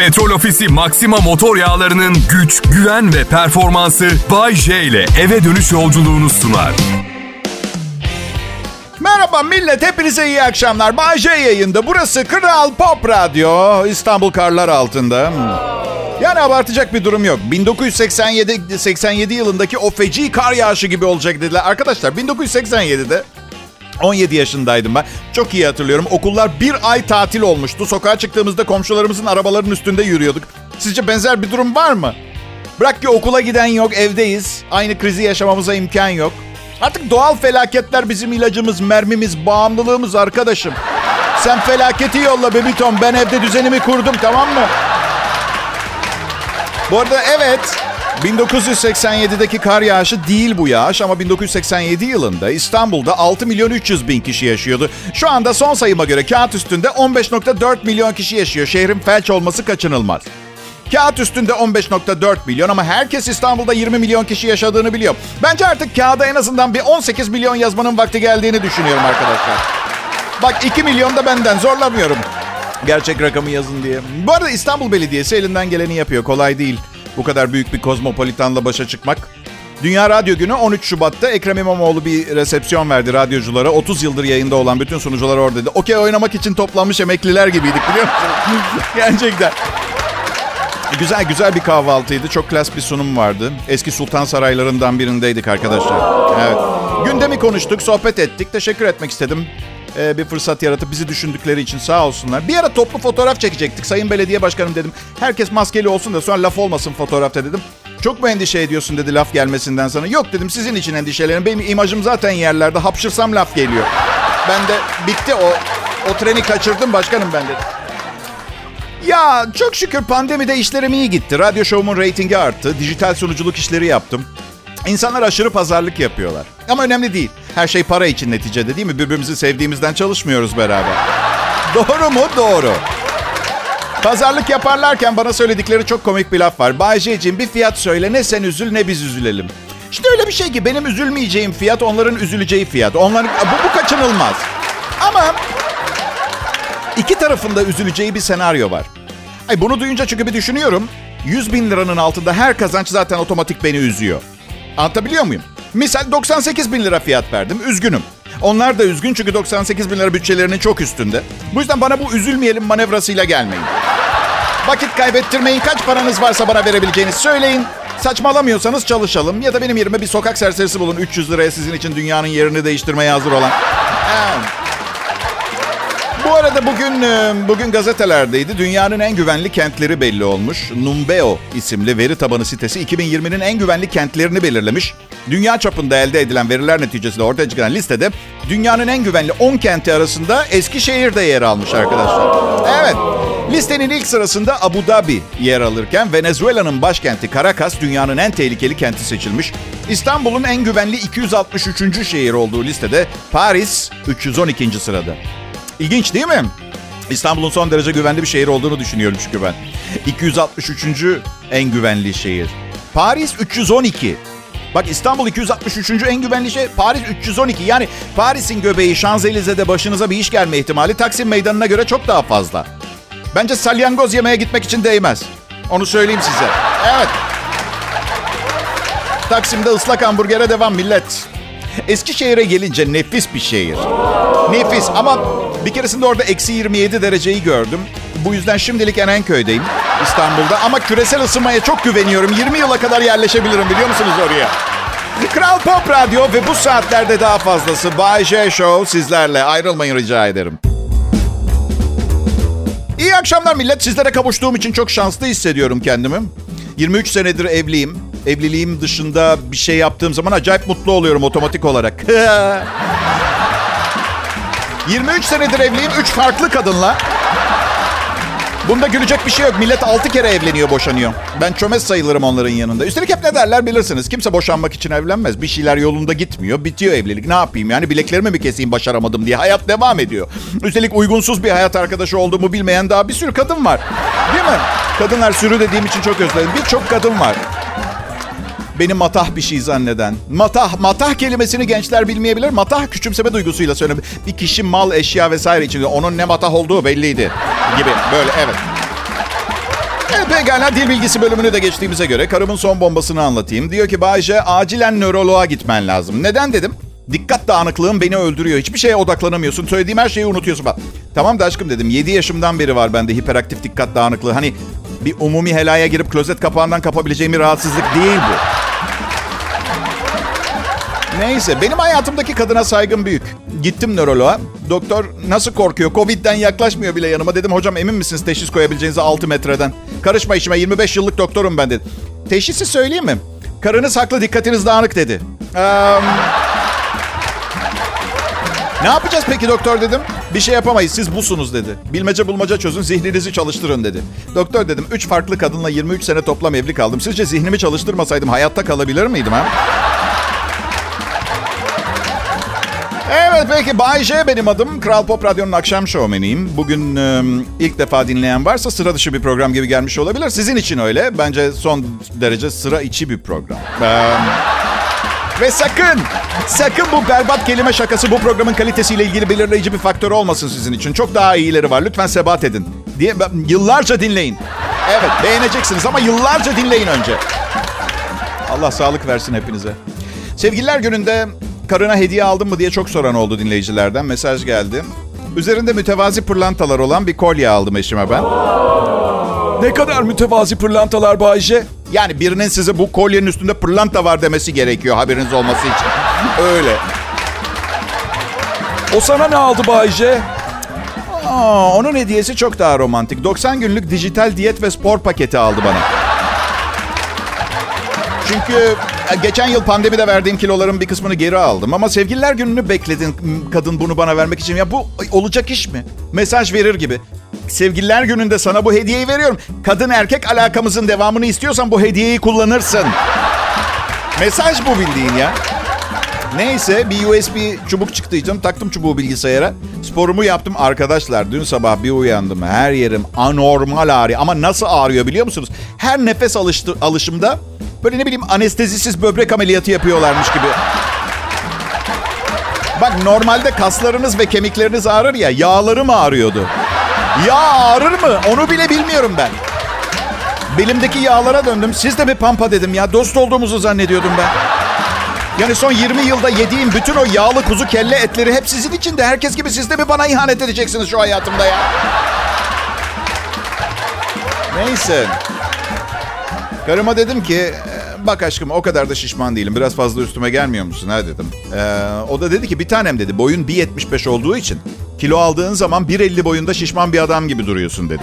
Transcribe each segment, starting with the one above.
Petrol Ofisi Maxima motor yağlarının güç, güven ve performansı Bay J ile eve dönüş yolculuğunu sunar. Merhaba millet, hepinize iyi akşamlar. Bay J yayında. Burası Kral Pop Radyo. İstanbul karlar altında. Yani abartacak bir durum yok. 1987 87 yılındaki o feci kar yağışı gibi olacak dediler. Arkadaşlar 1987'de 17 yaşındaydım ben. Çok iyi hatırlıyorum. Okullar bir ay tatil olmuştu. Sokağa çıktığımızda komşularımızın arabaların üstünde yürüyorduk. Sizce benzer bir durum var mı? Bırak ki okula giden yok, evdeyiz. Aynı krizi yaşamamıza imkan yok. Artık doğal felaketler bizim ilacımız, mermimiz, bağımlılığımız arkadaşım. Sen felaketi yolla bebiton. Ben evde düzenimi kurdum tamam mı? Bu arada evet 1987'deki kar yağışı değil bu yağış ama 1987 yılında İstanbul'da 6 milyon 300 bin kişi yaşıyordu. Şu anda son sayıma göre kağıt üstünde 15.4 milyon kişi yaşıyor. Şehrin felç olması kaçınılmaz. Kağıt üstünde 15.4 milyon ama herkes İstanbul'da 20 milyon kişi yaşadığını biliyor. Bence artık kağıda en azından bir 18 milyon yazmanın vakti geldiğini düşünüyorum arkadaşlar. Bak 2 milyon da benden zorlamıyorum. Gerçek rakamı yazın diye. Bu arada İstanbul Belediyesi elinden geleni yapıyor. Kolay değil. Bu kadar büyük bir kozmopolitanla başa çıkmak. Dünya Radyo Günü 13 Şubat'ta Ekrem İmamoğlu bir resepsiyon verdi radyoculara. 30 yıldır yayında olan bütün sunucular oradaydı. Okey oynamak için toplanmış emekliler gibiydik biliyor musunuz? Gerçekten. Güzel güzel bir kahvaltıydı. Çok klas bir sunum vardı. Eski sultan saraylarından birindeydik arkadaşlar. Evet. Gündemi konuştuk, sohbet ettik. Teşekkür etmek istedim. Ee, bir fırsat yaratıp bizi düşündükleri için sağ olsunlar. Bir ara toplu fotoğraf çekecektik. Sayın Belediye Başkanım dedim. Herkes maskeli olsun da sonra laf olmasın fotoğrafta dedim. Çok mu endişe ediyorsun dedi laf gelmesinden sana. Yok dedim sizin için endişelerim. Benim imajım zaten yerlerde. Hapşırsam laf geliyor. Ben de bitti o o treni kaçırdım başkanım ben dedim. Ya çok şükür pandemide işlerim iyi gitti. Radyo şovumun reytingi arttı. Dijital sunuculuk işleri yaptım. İnsanlar aşırı pazarlık yapıyorlar. Ama önemli değil. Her şey para için neticede değil mi? Birbirimizi sevdiğimizden çalışmıyoruz beraber. Doğru mu? Doğru. Pazarlık yaparlarken bana söyledikleri çok komik bir laf var. Bay J'cim bir fiyat söyle ne sen üzül ne biz üzülelim. İşte öyle bir şey ki benim üzülmeyeceğim fiyat onların üzüleceği fiyat. Onların bu, bu kaçınılmaz. Ama iki tarafında üzüleceği bir senaryo var. Ay bunu duyunca çünkü bir düşünüyorum. 100 bin liranın altında her kazanç zaten otomatik beni üzüyor. Anlatabiliyor muyum? Misal 98 bin lira fiyat verdim. Üzgünüm. Onlar da üzgün çünkü 98 bin lira bütçelerinin çok üstünde. Bu yüzden bana bu üzülmeyelim manevrasıyla gelmeyin. Vakit kaybettirmeyin. Kaç paranız varsa bana verebileceğiniz söyleyin. Saçmalamıyorsanız çalışalım. Ya da benim yerime bir sokak serserisi bulun. 300 liraya sizin için dünyanın yerini değiştirmeye hazır olan. Evet. Bu arada bugün e, bugün gazetelerdeydi. Dünyanın en güvenli kentleri belli olmuş. Numbeo isimli veri tabanı sitesi 2020'nin en güvenli kentlerini belirlemiş. Dünya çapında elde edilen veriler neticesinde ortaya çıkan listede dünyanın en güvenli 10 kenti arasında Eskişehir de yer almış arkadaşlar. Evet. Listenin ilk sırasında Abu Dhabi yer alırken Venezuela'nın başkenti Caracas dünyanın en tehlikeli kenti seçilmiş. İstanbul'un en güvenli 263. şehir olduğu listede Paris 312. sırada. İlginç değil mi? İstanbul'un son derece güvenli bir şehir olduğunu düşünüyorum çünkü ben. 263. en güvenli şehir. Paris 312. Bak İstanbul 263. en güvenli şehir. Paris 312. Yani Paris'in göbeği Şanzelize'de başınıza bir iş gelme ihtimali Taksim Meydanı'na göre çok daha fazla. Bence salyangoz yemeye gitmek için değmez. Onu söyleyeyim size. Evet. Taksim'de ıslak hamburgere devam millet. Eskişehir'e gelince nefis bir şehir. Nefis ama bir keresinde orada eksi 27 dereceyi gördüm. Bu yüzden şimdilik Erenköy'deyim İstanbul'da. Ama küresel ısınmaya çok güveniyorum. 20 yıla kadar yerleşebilirim biliyor musunuz oraya? Kral Pop Radyo ve bu saatlerde daha fazlası Bay J Show sizlerle. Ayrılmayın rica ederim. İyi akşamlar millet. Sizlere kavuştuğum için çok şanslı hissediyorum kendimi. 23 senedir evliyim. Evliliğim dışında bir şey yaptığım zaman acayip mutlu oluyorum otomatik olarak. 23 senedir evliyim. 3 farklı kadınla. Bunda gülecek bir şey yok. Millet 6 kere evleniyor, boşanıyor. Ben çömez sayılırım onların yanında. Üstelik hep ne derler bilirsiniz. Kimse boşanmak için evlenmez. Bir şeyler yolunda gitmiyor. Bitiyor evlilik. Ne yapayım yani bileklerimi mi keseyim başaramadım diye. Hayat devam ediyor. Üstelik uygunsuz bir hayat arkadaşı olduğumu bilmeyen daha bir sürü kadın var. Değil mi? Kadınlar sürü dediğim için çok özledim. Birçok kadın var. Beni matah bir şey zanneden. Matah, matah kelimesini gençler bilmeyebilir. Matah küçümseme duygusuyla söylenir. Bir kişi mal, eşya vesaire içinde onun ne matah olduğu belliydi gibi. Böyle evet. Evet, pekala dil bilgisi bölümünü de geçtiğimize göre karımın son bombasını anlatayım. Diyor ki Bayce acilen nöroloğa gitmen lazım. Neden dedim? Dikkat dağınıklığım beni öldürüyor. Hiçbir şeye odaklanamıyorsun. Söylediğim her şeyi unutuyorsun. Bak, tamam da aşkım dedim. 7 yaşımdan beri var bende hiperaktif dikkat dağınıklığı. Hani bir umumi helaya girip klozet kapağından kapabileceğim bir rahatsızlık değil bu. Neyse benim hayatımdaki kadına saygım büyük. Gittim nöroloğa. Doktor nasıl korkuyor? Covid'den yaklaşmıyor bile yanıma. Dedim hocam emin misiniz teşhis koyabileceğinize 6 metreden? Karışma işime 25 yıllık doktorum ben dedi. Teşhisi söyleyeyim mi? Karınız haklı dikkatiniz dağınık dedi. Eee... Ne yapacağız peki doktor dedim. Bir şey yapamayız siz busunuz dedi. Bilmece bulmaca çözün zihninizi çalıştırın dedi. Doktor dedim 3 farklı kadınla 23 sene toplam evli kaldım. Sizce zihnimi çalıştırmasaydım hayatta kalabilir miydim ha? Evet peki Bay J benim adım. Kral Pop Radyo'nun akşam şovmeniyim. Bugün e, ilk defa dinleyen varsa sıra dışı bir program gibi gelmiş olabilir. Sizin için öyle. Bence son derece sıra içi bir program. Ee, ve sakın, sakın bu berbat kelime şakası bu programın kalitesiyle ilgili belirleyici bir faktör olmasın sizin için. Çok daha iyileri var. Lütfen sebat edin. Diye yıllarca dinleyin. Evet, beğeneceksiniz ama yıllarca dinleyin önce. Allah sağlık versin hepinize. Sevgililer gününde karına hediye aldın mı diye çok soran oldu dinleyicilerden. Mesaj geldi. Üzerinde mütevazi pırlantalar olan bir kolye aldım eşime ben. Ne kadar mütevazi pırlantalar Bayce? Yani birinin size bu kolyenin üstünde pırlanta var demesi gerekiyor haberiniz olması için. Öyle. O sana ne aldı Bayce? Aa, onun hediyesi çok daha romantik. 90 günlük dijital diyet ve spor paketi aldı bana. Çünkü geçen yıl pandemide verdiğim kiloların bir kısmını geri aldım. Ama sevgililer gününü bekledin kadın bunu bana vermek için. Ya bu olacak iş mi? Mesaj verir gibi. Sevgililer gününde sana bu hediyeyi veriyorum. Kadın erkek alakamızın devamını istiyorsan bu hediyeyi kullanırsın. Mesaj bu bildiğin ya. Neyse bir USB çubuk çıktı canım. Taktım çubuğu bilgisayara. Sporumu yaptım. Arkadaşlar dün sabah bir uyandım. Her yerim anormal ağrıyor. Ama nasıl ağrıyor biliyor musunuz? Her nefes alıştı, alışımda böyle ne bileyim anestezisiz böbrek ameliyatı yapıyorlarmış gibi. Bak normalde kaslarınız ve kemikleriniz ağrır ya. Yağlarım ağrıyordu. Yağ ağrır mı? Onu bile bilmiyorum ben. Belimdeki yağlara döndüm. Siz de mi pampa dedim ya. Dost olduğumuzu zannediyordum ben. Yani son 20 yılda yediğim bütün o yağlı kuzu kelle etleri hep sizin için de herkes gibi siz de mi bana ihanet edeceksiniz şu hayatımda ya? Neyse. Karıma dedim ki bak aşkım o kadar da şişman değilim. Biraz fazla üstüme gelmiyor musun ha dedim. Ee, o da dedi ki bir tanem dedi boyun 1.75 olduğu için kilo aldığın zaman 1.50 boyunda şişman bir adam gibi duruyorsun dedi.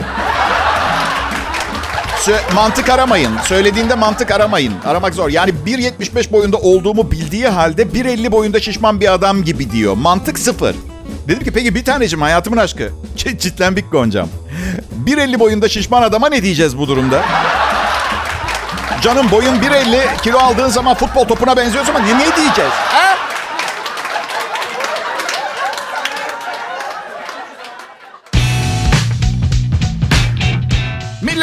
Mantık aramayın. Söylediğinde mantık aramayın. Aramak zor. Yani 1.75 boyunda olduğumu bildiği halde 1.50 boyunda şişman bir adam gibi diyor. Mantık sıfır. Dedim ki peki bir tanecim hayatımın aşkı. Çitlenbik Goncam. 1.50 boyunda şişman adama ne diyeceğiz bu durumda? Canım boyun 1.50 kilo aldığın zaman futbol topuna benziyorsun ama ne, ne diyeceğiz? Ha?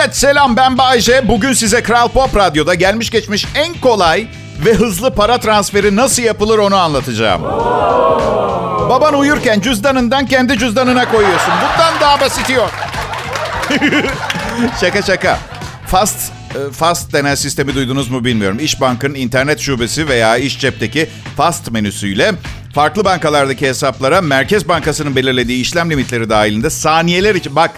Millet selam ben Bayce. Bugün size Kral Pop Radyo'da gelmiş geçmiş en kolay ve hızlı para transferi nasıl yapılır onu anlatacağım. Baban uyurken cüzdanından kendi cüzdanına koyuyorsun. Bundan daha basit yok. şaka şaka. Fast e, Fast denen sistemi duydunuz mu bilmiyorum. İş Bank'ın internet şubesi veya iş cepteki Fast menüsüyle farklı bankalardaki hesaplara Merkez Bankası'nın belirlediği işlem limitleri dahilinde saniyeler için bak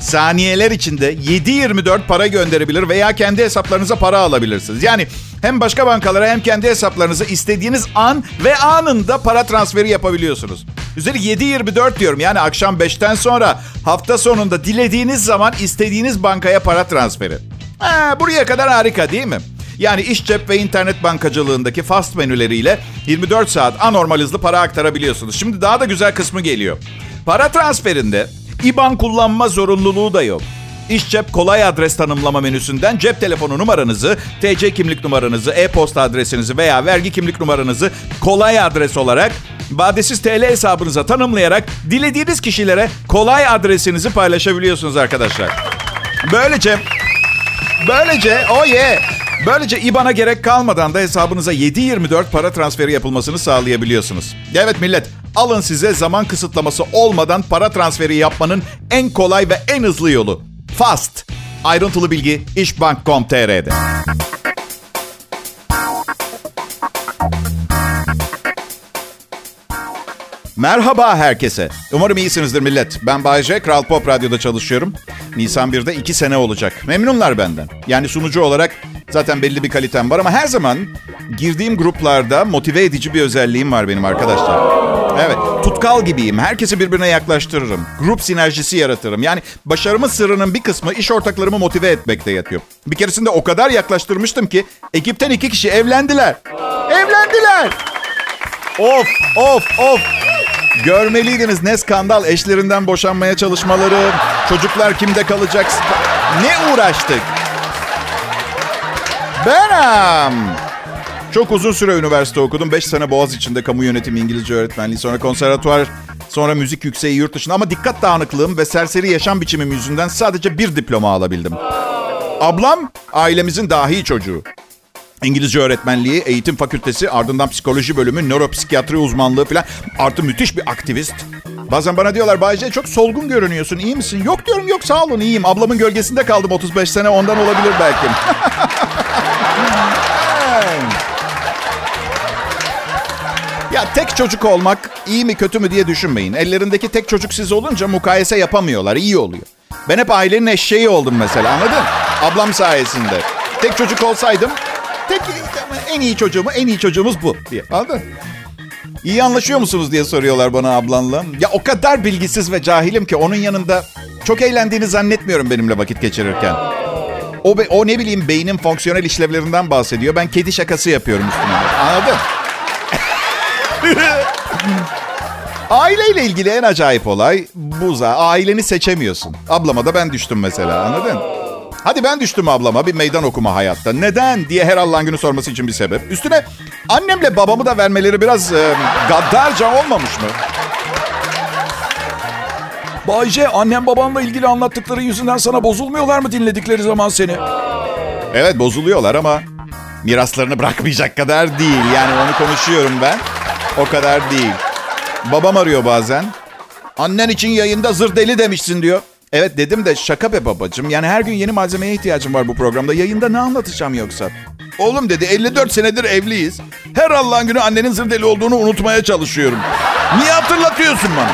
saniyeler içinde 7-24 para gönderebilir veya kendi hesaplarınıza para alabilirsiniz. Yani hem başka bankalara hem kendi hesaplarınıza istediğiniz an ve anında para transferi yapabiliyorsunuz. Üzeri 7-24 diyorum yani akşam 5'ten sonra hafta sonunda dilediğiniz zaman istediğiniz bankaya para transferi. Ha, buraya kadar harika değil mi? Yani iş cep ve internet bankacılığındaki fast menüleriyle 24 saat anormal hızlı para aktarabiliyorsunuz. Şimdi daha da güzel kısmı geliyor. Para transferinde IBAN kullanma zorunluluğu da yok. İş cep kolay adres tanımlama menüsünden cep telefonu numaranızı, TC kimlik numaranızı, e-posta adresinizi veya vergi kimlik numaranızı kolay adres olarak vadesiz TL hesabınıza tanımlayarak dilediğiniz kişilere kolay adresinizi paylaşabiliyorsunuz arkadaşlar. Böylece böylece oh yeah Böylece IBAN'a gerek kalmadan da hesabınıza 7-24 para transferi yapılmasını sağlayabiliyorsunuz. Evet millet, alın size zaman kısıtlaması olmadan para transferi yapmanın en kolay ve en hızlı yolu. Fast. Ayrıntılı bilgi işbank.com.tr'de. Merhaba herkese. Umarım iyisinizdir millet. Ben Bayece, Kral Pop Radyo'da çalışıyorum. Nisan 1'de 2 sene olacak. Memnunlar benden. Yani sunucu olarak zaten belli bir kalitem var ama her zaman girdiğim gruplarda motive edici bir özelliğim var benim arkadaşlar. Evet, tutkal gibiyim. Herkesi birbirine yaklaştırırım. Grup sinerjisi yaratırım. Yani başarımın sırrının bir kısmı iş ortaklarımı motive etmekte yatıyor. Bir keresinde o kadar yaklaştırmıştım ki ekipten iki kişi evlendiler. Evlendiler. Of, of, of. Görmeliydiniz ne skandal eşlerinden boşanmaya çalışmaları, çocuklar kimde kalacak, ne uğraştık. Benim. Çok uzun süre üniversite okudum. 5 sene Boğaz içinde kamu yönetimi İngilizce öğretmenliği, sonra konservatuvar, sonra müzik yükseği yurt dışında. Ama dikkat dağınıklığım ve serseri yaşam biçimim yüzünden sadece bir diploma alabildim. Ablam ailemizin dahi çocuğu. İngilizce öğretmenliği, eğitim fakültesi, ardından psikoloji bölümü, nöropsikiyatri uzmanlığı falan. Artı müthiş bir aktivist. Bazen bana diyorlar Bayce çok solgun görünüyorsun iyi misin? Yok diyorum yok sağ olun iyiyim. Ablamın gölgesinde kaldım 35 sene ondan olabilir belki. ya tek çocuk olmak iyi mi kötü mü diye düşünmeyin. Ellerindeki tek çocuk siz olunca mukayese yapamıyorlar. iyi oluyor. Ben hep ailenin eşeği oldum mesela anladın? Ablam sayesinde. Tek çocuk olsaydım tek en iyi çocuğumu en iyi çocuğumuz bu diye. Anladın? İyi anlaşıyor musunuz diye soruyorlar bana ablanla. Ya o kadar bilgisiz ve cahilim ki onun yanında çok eğlendiğini zannetmiyorum benimle vakit geçirirken. O, o ne bileyim beynin fonksiyonel işlevlerinden bahsediyor. Ben kedi şakası yapıyorum üstüne. Anladın? Aileyle ilgili en acayip olay bu. Aileni seçemiyorsun. Ablama da ben düştüm mesela anladın? Hadi ben düştüm ablama bir meydan okuma hayatta. Neden diye her Allah'ın günü sorması için bir sebep. Üstüne annemle babamı da vermeleri biraz e, gaddarca olmamış mı? Bayce annem babanla ilgili anlattıkları yüzünden sana bozulmuyorlar mı dinledikleri zaman seni? Evet bozuluyorlar ama miraslarını bırakmayacak kadar değil. Yani onu konuşuyorum ben. O kadar değil. Babam arıyor bazen. Annen için yayında zır deli demişsin diyor. Evet dedim de şaka be babacığım. Yani her gün yeni malzemeye ihtiyacım var bu programda. Yayında ne anlatacağım yoksa? Oğlum dedi 54 senedir evliyiz. Her Allah'ın günü annenin zır deli olduğunu unutmaya çalışıyorum. Niye hatırlatıyorsun bana?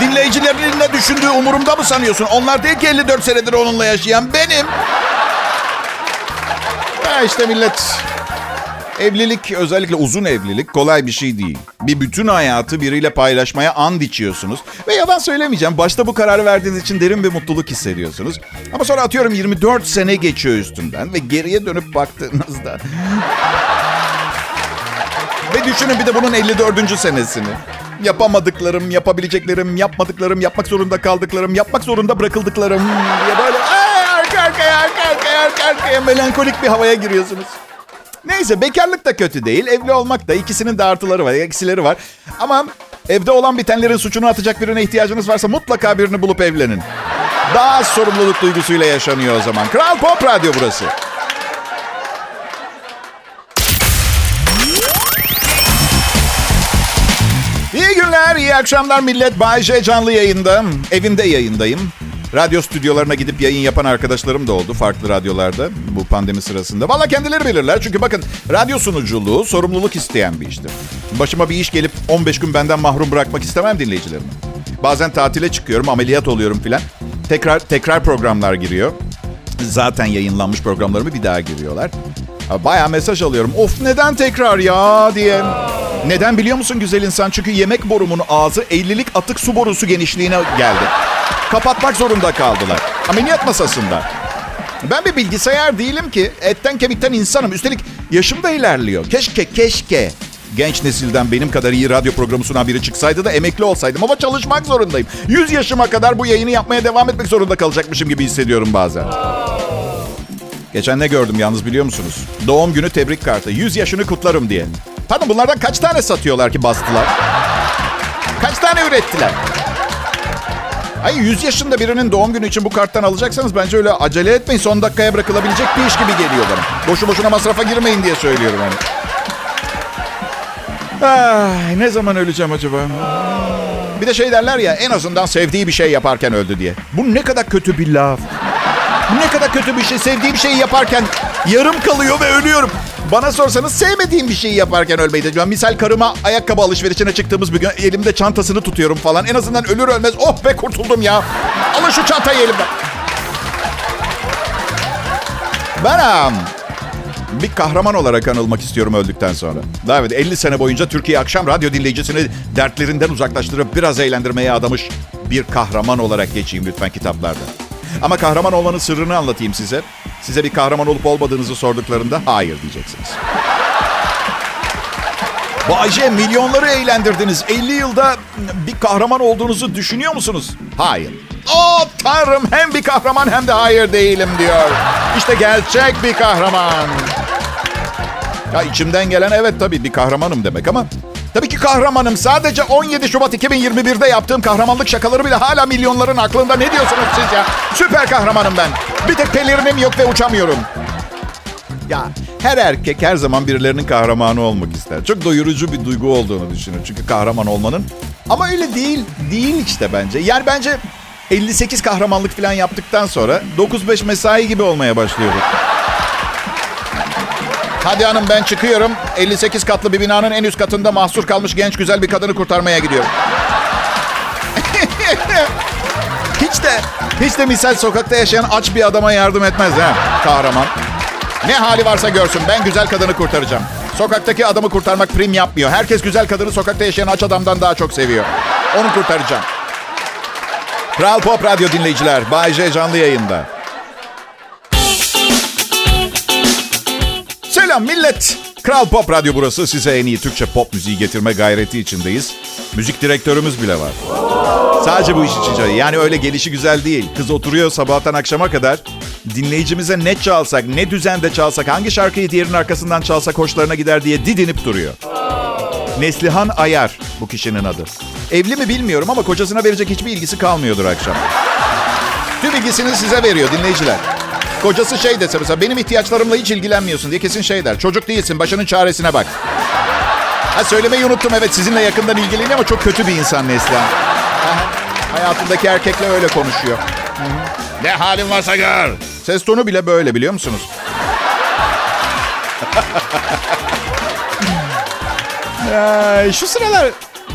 Dinleyicilerin ne düşündüğü umurumda mı sanıyorsun? Onlar değil ki 54 senedir onunla yaşayan benim. Ya işte millet Evlilik özellikle uzun evlilik kolay bir şey değil. Bir bütün hayatı biriyle paylaşmaya and içiyorsunuz. Ve yalan söylemeyeceğim. Başta bu kararı verdiğiniz için derin bir mutluluk hissediyorsunuz. Ama sonra atıyorum 24 sene geçiyor üstünden ve geriye dönüp baktığınızda... ve düşünün bir de bunun 54. senesini. Yapamadıklarım, yapabileceklerim, yapmadıklarım, yapmak zorunda kaldıklarım, yapmak zorunda bırakıldıklarım diye böyle arka arkaya, arka arkaya, arka arkaya melankolik bir havaya giriyorsunuz. Neyse bekarlık da kötü değil. Evli olmak da ikisinin de artıları var, eksileri var. Ama evde olan bitenlerin suçunu atacak birine ihtiyacınız varsa mutlaka birini bulup evlenin. Daha az sorumluluk duygusuyla yaşanıyor o zaman. Kral Pop Radyo burası. İyi günler, iyi akşamlar millet. Bay J canlı yayında. Evimde yayındayım. Radyo stüdyolarına gidip yayın yapan arkadaşlarım da oldu farklı radyolarda bu pandemi sırasında. Valla kendileri bilirler çünkü bakın radyo sunuculuğu sorumluluk isteyen bir iştir. Başıma bir iş gelip 15 gün benden mahrum bırakmak istemem dinleyicilerimi. Bazen tatile çıkıyorum, ameliyat oluyorum filan. Tekrar tekrar programlar giriyor. Zaten yayınlanmış programlarımı bir daha giriyorlar. Baya mesaj alıyorum. Of neden tekrar ya diye. Neden biliyor musun güzel insan? Çünkü yemek borumun ağzı 50'lik atık su borusu genişliğine geldi kapatmak zorunda kaldılar. Ameliyat masasında. Ben bir bilgisayar değilim ki. Etten kemikten insanım. Üstelik yaşım da ilerliyor. Keşke, keşke genç nesilden benim kadar iyi radyo programı sunan biri çıksaydı da emekli olsaydım. Ama çalışmak zorundayım. 100 yaşıma kadar bu yayını yapmaya devam etmek zorunda kalacakmışım gibi hissediyorum bazen. Geçen ne gördüm yalnız biliyor musunuz? Doğum günü tebrik kartı. 100 yaşını kutlarım diye. Pardon bunlardan kaç tane satıyorlar ki bastılar? Kaç tane ürettiler? Ay 100 yaşında birinin doğum günü için bu karttan alacaksanız bence öyle acele etmeyin. Son dakikaya bırakılabilecek bir iş gibi geliyor bana. Boşu boşuna masrafa girmeyin diye söylüyorum hani. Ay, ne zaman öleceğim acaba? Bir de şey derler ya en azından sevdiği bir şey yaparken öldü diye. Bu ne kadar kötü bir laf. Bu ne kadar kötü bir şey. Sevdiğim şeyi yaparken yarım kalıyor ve ölüyorum. Bana sorsanız sevmediğim bir şeyi yaparken ölmeyi de. Misal karıma ayakkabı alışverişine çıktığımız bir gün elimde çantasını tutuyorum falan. En azından ölür ölmez oh be kurtuldum ya. Alın şu çantayı elimden. Ben um, bir kahraman olarak anılmak istiyorum öldükten sonra. Evet 50 sene boyunca Türkiye akşam radyo dinleyicisini dertlerinden uzaklaştırıp biraz eğlendirmeye adamış bir kahraman olarak geçeyim lütfen kitaplarda. Ama kahraman olmanın sırrını anlatayım size. Size bir kahraman olup olmadığınızı sorduklarında hayır diyeceksiniz. Bayce milyonları eğlendirdiniz. 50 yılda bir kahraman olduğunuzu düşünüyor musunuz? Hayır. Oh tanrım hem bir kahraman hem de hayır değilim diyor. İşte gerçek bir kahraman. Ya içimden gelen evet tabii bir kahramanım demek ama tabii ki kahramanım. Sadece 17 Şubat 2021'de yaptığım kahramanlık şakaları bile hala milyonların aklında. Ne diyorsunuz siz ya? Süper kahramanım ben. Bir tek pelerinim yok ve uçamıyorum. Ya her erkek her zaman birilerinin kahramanı olmak ister. Çok doyurucu bir duygu olduğunu düşünür. Çünkü kahraman olmanın. Ama öyle değil. Değil işte bence. Yani bence 58 kahramanlık falan yaptıktan sonra 9-5 mesai gibi olmaya başlıyoruz. Hadi hanım ben çıkıyorum. 58 katlı bir binanın en üst katında mahsur kalmış genç güzel bir kadını kurtarmaya gidiyorum. hiç de hiç de misal sokakta yaşayan aç bir adama yardım etmez ha kahraman. Ne hali varsa görsün ben güzel kadını kurtaracağım. Sokaktaki adamı kurtarmak prim yapmıyor. Herkes güzel kadını sokakta yaşayan aç adamdan daha çok seviyor. Onu kurtaracağım. Kral Pop Radyo dinleyiciler. Bay J canlı yayında. Selam millet. Kral Pop Radyo burası. Size en iyi Türkçe pop müziği getirme gayreti içindeyiz. Müzik direktörümüz bile var. Sadece bu iş için. Yani öyle gelişi güzel değil. Kız oturuyor sabahtan akşama kadar. Dinleyicimize ne çalsak, ne düzende çalsak, hangi şarkıyı diğerinin arkasından çalsak hoşlarına gider diye didinip duruyor. Neslihan Ayar bu kişinin adı. Evli mi bilmiyorum ama kocasına verecek hiçbir ilgisi kalmıyordur akşam. Tüm ilgisini size veriyor dinleyiciler. Kocası şey dese mesela benim ihtiyaçlarımla hiç ilgilenmiyorsun diye kesin şey der. Çocuk değilsin başının çaresine bak. Ha söylemeyi unuttum evet sizinle yakından ilgileniyor ama çok kötü bir insan Neslihan. Hayatındaki erkekle öyle konuşuyor. Ne halin varsa gör. Ses tonu bile böyle biliyor musunuz? ya, şu sıralar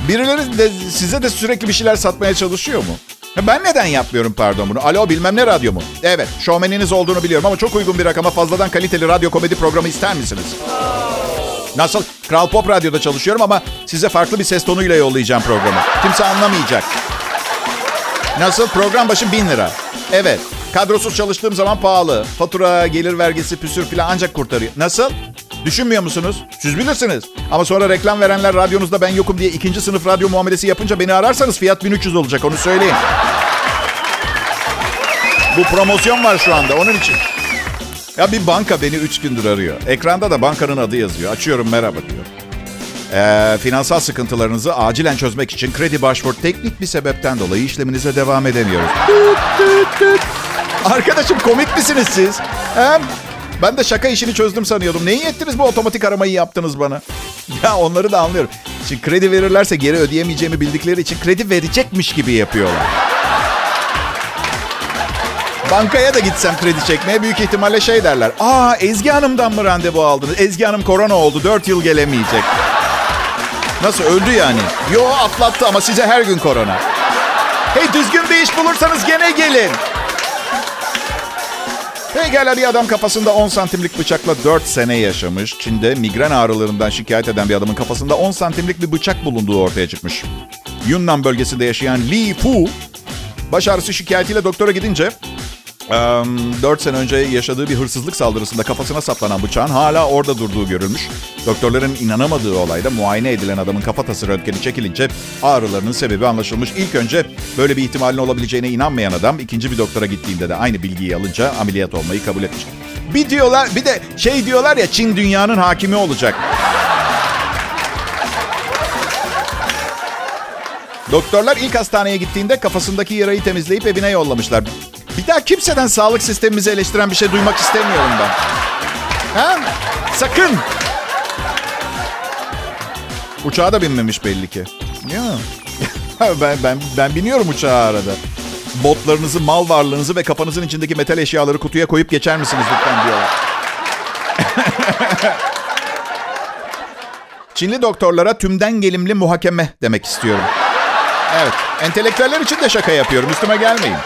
birileri de size de sürekli bir şeyler satmaya çalışıyor mu? Ben neden yapmıyorum pardon bunu? Alo bilmem ne radyo mu? Evet şovmeniniz olduğunu biliyorum ama çok uygun bir rakama fazladan kaliteli radyo komedi programı ister misiniz? Nasıl? Kral Pop Radyo'da çalışıyorum ama size farklı bir ses tonuyla yollayacağım programı. Kimse anlamayacak. Nasıl? Program başı bin lira. Evet. Kadrosuz çalıştığım zaman pahalı. Fatura, gelir vergisi, püsür falan ancak kurtarıyor. Nasıl? Düşünmüyor musunuz? Siz bilirsiniz. Ama sonra reklam verenler radyonuzda ben yokum diye ikinci sınıf radyo muamelesi yapınca beni ararsanız fiyat 1300 olacak onu söyleyeyim. Bu promosyon var şu anda onun için. Ya bir banka beni 3 gündür arıyor. Ekranda da bankanın adı yazıyor. Açıyorum merhaba diyor. Ee, finansal sıkıntılarınızı acilen çözmek için kredi başvur teknik bir sebepten dolayı işleminize devam edemiyoruz. Arkadaşım komik misiniz siz? Hem ben de şaka işini çözdüm sanıyordum. Neyi ettiniz bu otomatik aramayı yaptınız bana? Ya onları da anlıyorum. Şimdi kredi verirlerse geri ödeyemeyeceğimi bildikleri için kredi verecekmiş gibi yapıyorlar. Bankaya da gitsem kredi çekmeye büyük ihtimalle şey derler. Aa Ezgi Hanım'dan mı randevu aldınız? Ezgi Hanım korona oldu. 4 yıl gelemeyecek. Nasıl öldü yani? Yo atlattı ama size her gün korona. Hey düzgün bir iş bulursanız gene gelin. Pekala bir adam kafasında 10 santimlik bıçakla 4 sene yaşamış. Çin'de migren ağrılarından şikayet eden bir adamın kafasında 10 santimlik bir bıçak bulunduğu ortaya çıkmış. Yunnan bölgesinde yaşayan Li Fu, baş ağrısı şikayetiyle doktora gidince 4 sene önce yaşadığı bir hırsızlık saldırısında kafasına saplanan bıçağın hala orada durduğu görülmüş. Doktorların inanamadığı olayda muayene edilen adamın kafatası röntgeni çekilince ağrılarının sebebi anlaşılmış. İlk önce böyle bir ihtimalin olabileceğine inanmayan adam ikinci bir doktora gittiğinde de aynı bilgiyi alınca ameliyat olmayı kabul etmiş. Bir diyorlar bir de şey diyorlar ya Çin dünyanın hakimi olacak. Doktorlar ilk hastaneye gittiğinde kafasındaki yarayı temizleyip evine yollamışlar. Bir daha kimseden sağlık sistemimizi eleştiren bir şey duymak istemiyorum ben. Ha? Sakın. Uçağa da binmemiş belli ki. Ya. ben, ben, ben biniyorum uçağa arada. Botlarınızı, mal varlığınızı ve kafanızın içindeki metal eşyaları kutuya koyup geçer misiniz lütfen diyorlar. Çinli doktorlara tümden gelimli muhakeme demek istiyorum. Evet, entelektüeller için de şaka yapıyorum. Üstüme gelmeyin.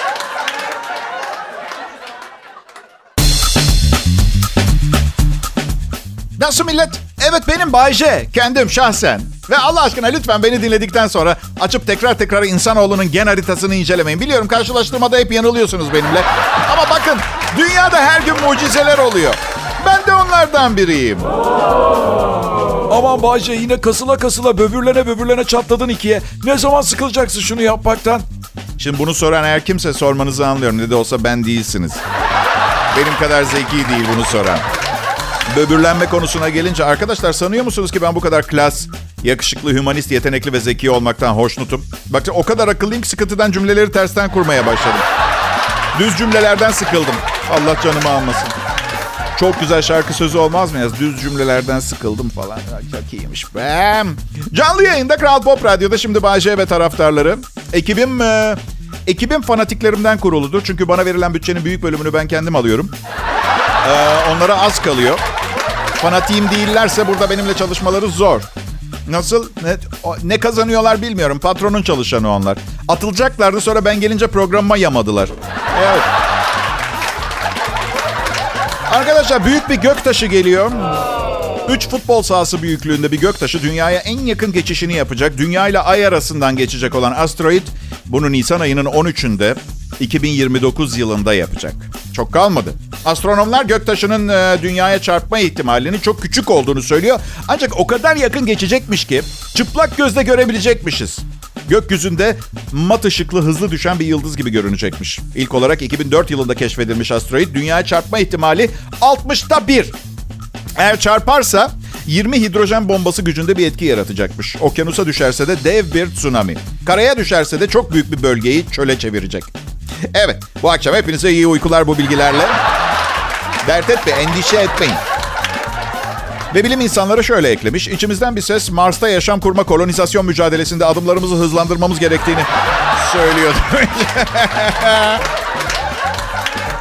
Nasıl millet? Evet benim Bayce. Kendim şahsen. Ve Allah aşkına lütfen beni dinledikten sonra açıp tekrar tekrar insanoğlunun gen haritasını incelemeyin. Biliyorum karşılaştırmada hep yanılıyorsunuz benimle. Ama bakın dünyada her gün mucizeler oluyor. Ben de onlardan biriyim. Aman Bayce yine kasıla kasıla böbürlene böbürlene çatladın ikiye. Ne zaman sıkılacaksın şunu yapmaktan? Şimdi bunu soran eğer kimse sormanızı anlıyorum. Ne de olsa ben değilsiniz. Benim kadar zeki değil bunu soran. Böbürlenme konusuna gelince arkadaşlar sanıyor musunuz ki ben bu kadar klas, yakışıklı, hümanist, yetenekli ve zeki olmaktan hoşnutum? Bakın o kadar akıllıyım ki sıkıntıdan cümleleri tersten kurmaya başladım. Düz cümlelerden sıkıldım. Allah canımı almasın. Çok güzel şarkı sözü olmaz mı ya? Düz cümlelerden sıkıldım falan. Çok iyiymiş. Bam. Canlı yayında Kral Pop Radyo'da şimdi Bayce ve taraftarları. Ekibim, e, ekibim fanatiklerimden kuruludur. Çünkü bana verilen bütçenin büyük bölümünü ben kendim alıyorum. Ee, onlara az kalıyor. Fanatiğim değillerse burada benimle çalışmaları zor. Nasıl? Ne, ne kazanıyorlar bilmiyorum. Patronun çalışanı onlar. Atılacaklardı sonra ben gelince programıma yamadılar. Evet. Arkadaşlar büyük bir göktaşı geliyor. Üç futbol sahası büyüklüğünde bir göktaşı dünyaya en yakın geçişini yapacak. Dünya ile ay arasından geçecek olan asteroid bunu Nisan ayının 13'ünde 2029 yılında yapacak. Çok kalmadı. Astronomlar göktaşının e, dünyaya çarpma ihtimalinin çok küçük olduğunu söylüyor. Ancak o kadar yakın geçecekmiş ki çıplak gözle görebilecekmişiz. Gökyüzünde mat ışıklı hızlı düşen bir yıldız gibi görünecekmiş. İlk olarak 2004 yılında keşfedilmiş asteroid dünyaya çarpma ihtimali 60'ta 1. Eğer çarparsa 20 hidrojen bombası gücünde bir etki yaratacakmış. Okyanusa düşerse de dev bir tsunami. Karaya düşerse de çok büyük bir bölgeyi çöle çevirecek. Evet, bu akşam hepinize iyi uykular bu bilgilerle. Dert etme, endişe etmeyin. Ve bilim insanları şöyle eklemiş. İçimizden bir ses Mars'ta yaşam kurma kolonizasyon mücadelesinde adımlarımızı hızlandırmamız gerektiğini söylüyor.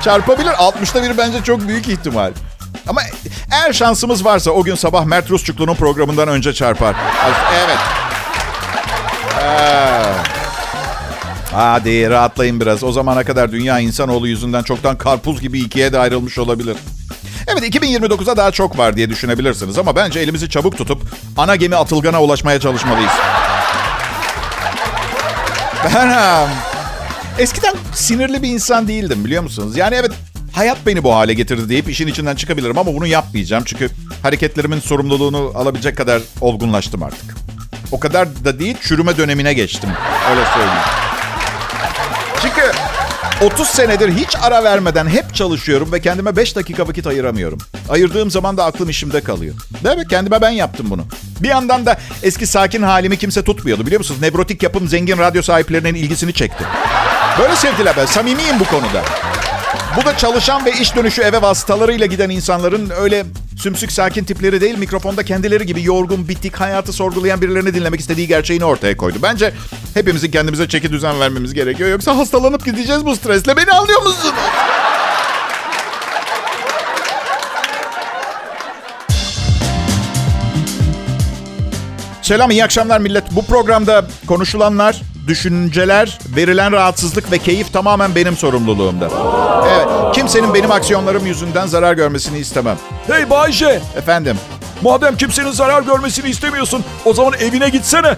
Çarpabilir. 60'ta bir bence çok büyük ihtimal. Ama eğer şansımız varsa o gün sabah Mert Rusçuklu'nun programından önce çarpar. Evet. Ee, hadi rahatlayın biraz. O zamana kadar dünya insanoğlu yüzünden çoktan karpuz gibi ikiye de ayrılmış olabilir. Evet 2029'a daha çok var diye düşünebilirsiniz ama bence elimizi çabuk tutup ana gemi Atılgan'a ulaşmaya çalışmalıyız. Ben eskiden sinirli bir insan değildim biliyor musunuz? Yani evet hayat beni bu hale getirdi deyip işin içinden çıkabilirim ama bunu yapmayacağım. Çünkü hareketlerimin sorumluluğunu alabilecek kadar olgunlaştım artık. O kadar da değil çürüme dönemine geçtim. Öyle söyleyeyim. Çünkü 30 senedir hiç ara vermeden hep çalışıyorum ve kendime 5 dakika vakit ayıramıyorum. Ayırdığım zaman da aklım işimde kalıyor. Evet kendime ben yaptım bunu. Bir yandan da eski sakin halimi kimse tutmuyordu biliyor musunuz? Nebrotik yapım zengin radyo sahiplerinin ilgisini çekti. Böyle sevdiler ben. Samimiyim bu konuda. Bu da çalışan ve iş dönüşü eve vasıtalarıyla giden insanların öyle sümsük sakin tipleri değil mikrofonda kendileri gibi yorgun, bitik, hayatı sorgulayan birilerini dinlemek istediği gerçeğini ortaya koydu. Bence hepimizin kendimize çeki düzen vermemiz gerekiyor. Yoksa hastalanıp gideceğiz bu stresle. Beni anlıyor musunuz? Selam, iyi akşamlar millet. Bu programda konuşulanlar, düşünceler, verilen rahatsızlık ve keyif tamamen benim sorumluluğumda. Evet, kimsenin benim aksiyonlarım yüzünden zarar görmesini istemem. Hey Bayce, Efendim, madem kimsenin zarar görmesini istemiyorsun o zaman evine gitsene.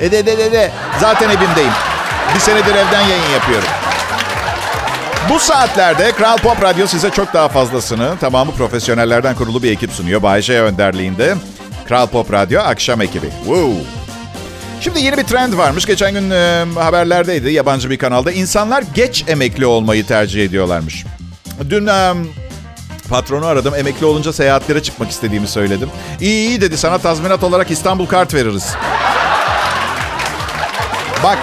e de de de de. Zaten evimdeyim. Bir senedir evden yayın yapıyorum. Bu saatlerde Kral Pop Radyo size çok daha fazlasını tamamı profesyonellerden kurulu bir ekip sunuyor. Bayşe önderliğinde. Kral Pop Radyo akşam ekibi. Woo. Şimdi yeni bir trend varmış. Geçen gün e, haberlerdeydi yabancı bir kanalda. İnsanlar geç emekli olmayı tercih ediyorlarmış. Dün e, patronu aradım. Emekli olunca seyahatlere çıkmak istediğimi söyledim. İyi iyi dedi sana tazminat olarak İstanbul kart veririz. Bak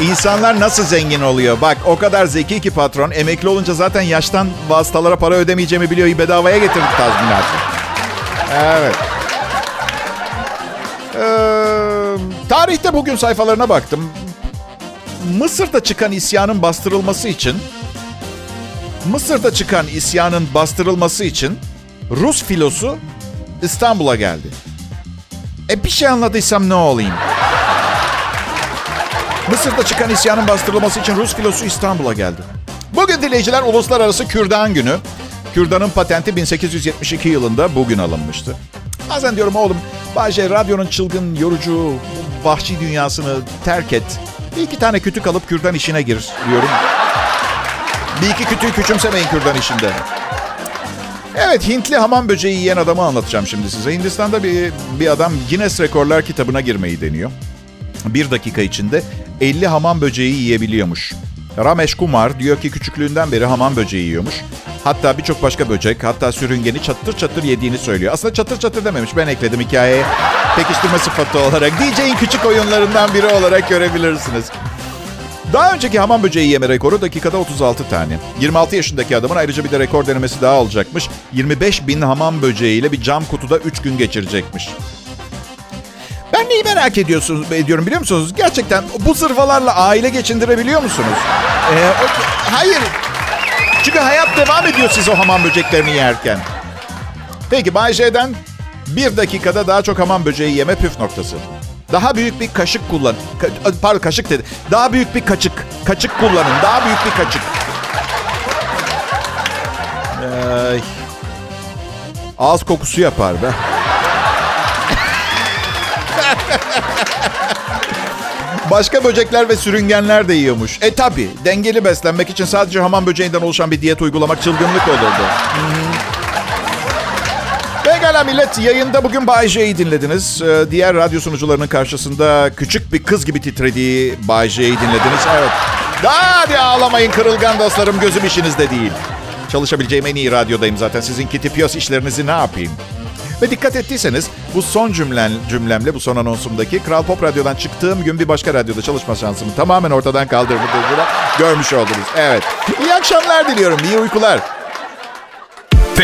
insanlar nasıl zengin oluyor. Bak o kadar zeki ki patron emekli olunca zaten yaştan vasıtalara para ödemeyeceğimi biliyor. Bedavaya getirdik tazminatı. Evet. Tarihte bugün sayfalarına baktım. Mısır'da çıkan isyanın bastırılması için Mısır'da çıkan isyanın bastırılması için Rus filosu İstanbul'a geldi. E bir şey anladıysam ne olayım? Mısır'da çıkan isyanın bastırılması için Rus filosu İstanbul'a geldi. Bugün dinleyiciler Uluslararası Kürdan Günü. Kürdanın patenti 1872 yılında bugün alınmıştı. Bazen diyorum oğlum, Bahçe radyonun çılgın, yorucu, vahşi dünyasını terk et. Bir iki tane kütük alıp kürdan işine gir diyorum. Bir iki kütüğü küçümsemeyin kürdan işinde. Evet Hintli hamam böceği yiyen adamı anlatacağım şimdi size. Hindistan'da bir, bir adam Guinness Rekorlar kitabına girmeyi deniyor. Bir dakika içinde 50 hamam böceği yiyebiliyormuş. Ramesh Kumar diyor ki küçüklüğünden beri hamam böceği yiyormuş. Hatta birçok başka böcek, hatta sürüngeni çatır çatır yediğini söylüyor. Aslında çatır çatır dememiş, ben ekledim hikayeye. Pekiştirme sıfatı olarak. DJ'in küçük oyunlarından biri olarak görebilirsiniz. Daha önceki hamam böceği yeme rekoru dakikada 36 tane. 26 yaşındaki adamın ayrıca bir de rekor denemesi daha olacakmış. 25 bin hamam böceğiyle bir cam kutuda 3 gün geçirecekmiş. Ben neyi merak ediyorsunuz, ediyorum biliyor musunuz? Gerçekten bu zırvalarla aile geçindirebiliyor musunuz? Ee, hayır. Çünkü hayat devam ediyor siz o hamam böceklerini yerken. Peki Bay J'den bir dakikada daha çok hamam böceği yeme püf noktası. Daha büyük bir kaşık kullan. Ka- pardon kaşık dedi. Daha büyük bir kaçık. Kaçık kullanın. Daha büyük bir kaçık. Ay. Ağız kokusu yapar be. Başka böcekler ve sürüngenler de yiyormuş. E tabi dengeli beslenmek için sadece hamam böceğinden oluşan bir diyet uygulamak çılgınlık olurdu. Pekala millet yayında bugün Bay J'yi dinlediniz. Ee, diğer radyo sunucularının karşısında küçük bir kız gibi titrediği Bay J'yi dinlediniz. Evet. Daha hadi ağlamayın kırılgan dostlarım gözüm işinizde değil. Çalışabileceğim en iyi radyodayım zaten. Sizin kitipiyos işlerinizi ne yapayım? Ve dikkat ettiyseniz bu son cümlen, cümlemle bu son anonsumdaki Kral Pop Radyo'dan çıktığım gün bir başka radyoda çalışma şansımı tamamen ortadan kaldırdığımı görmüş oldunuz. Evet. İyi akşamlar diliyorum. İyi uykular.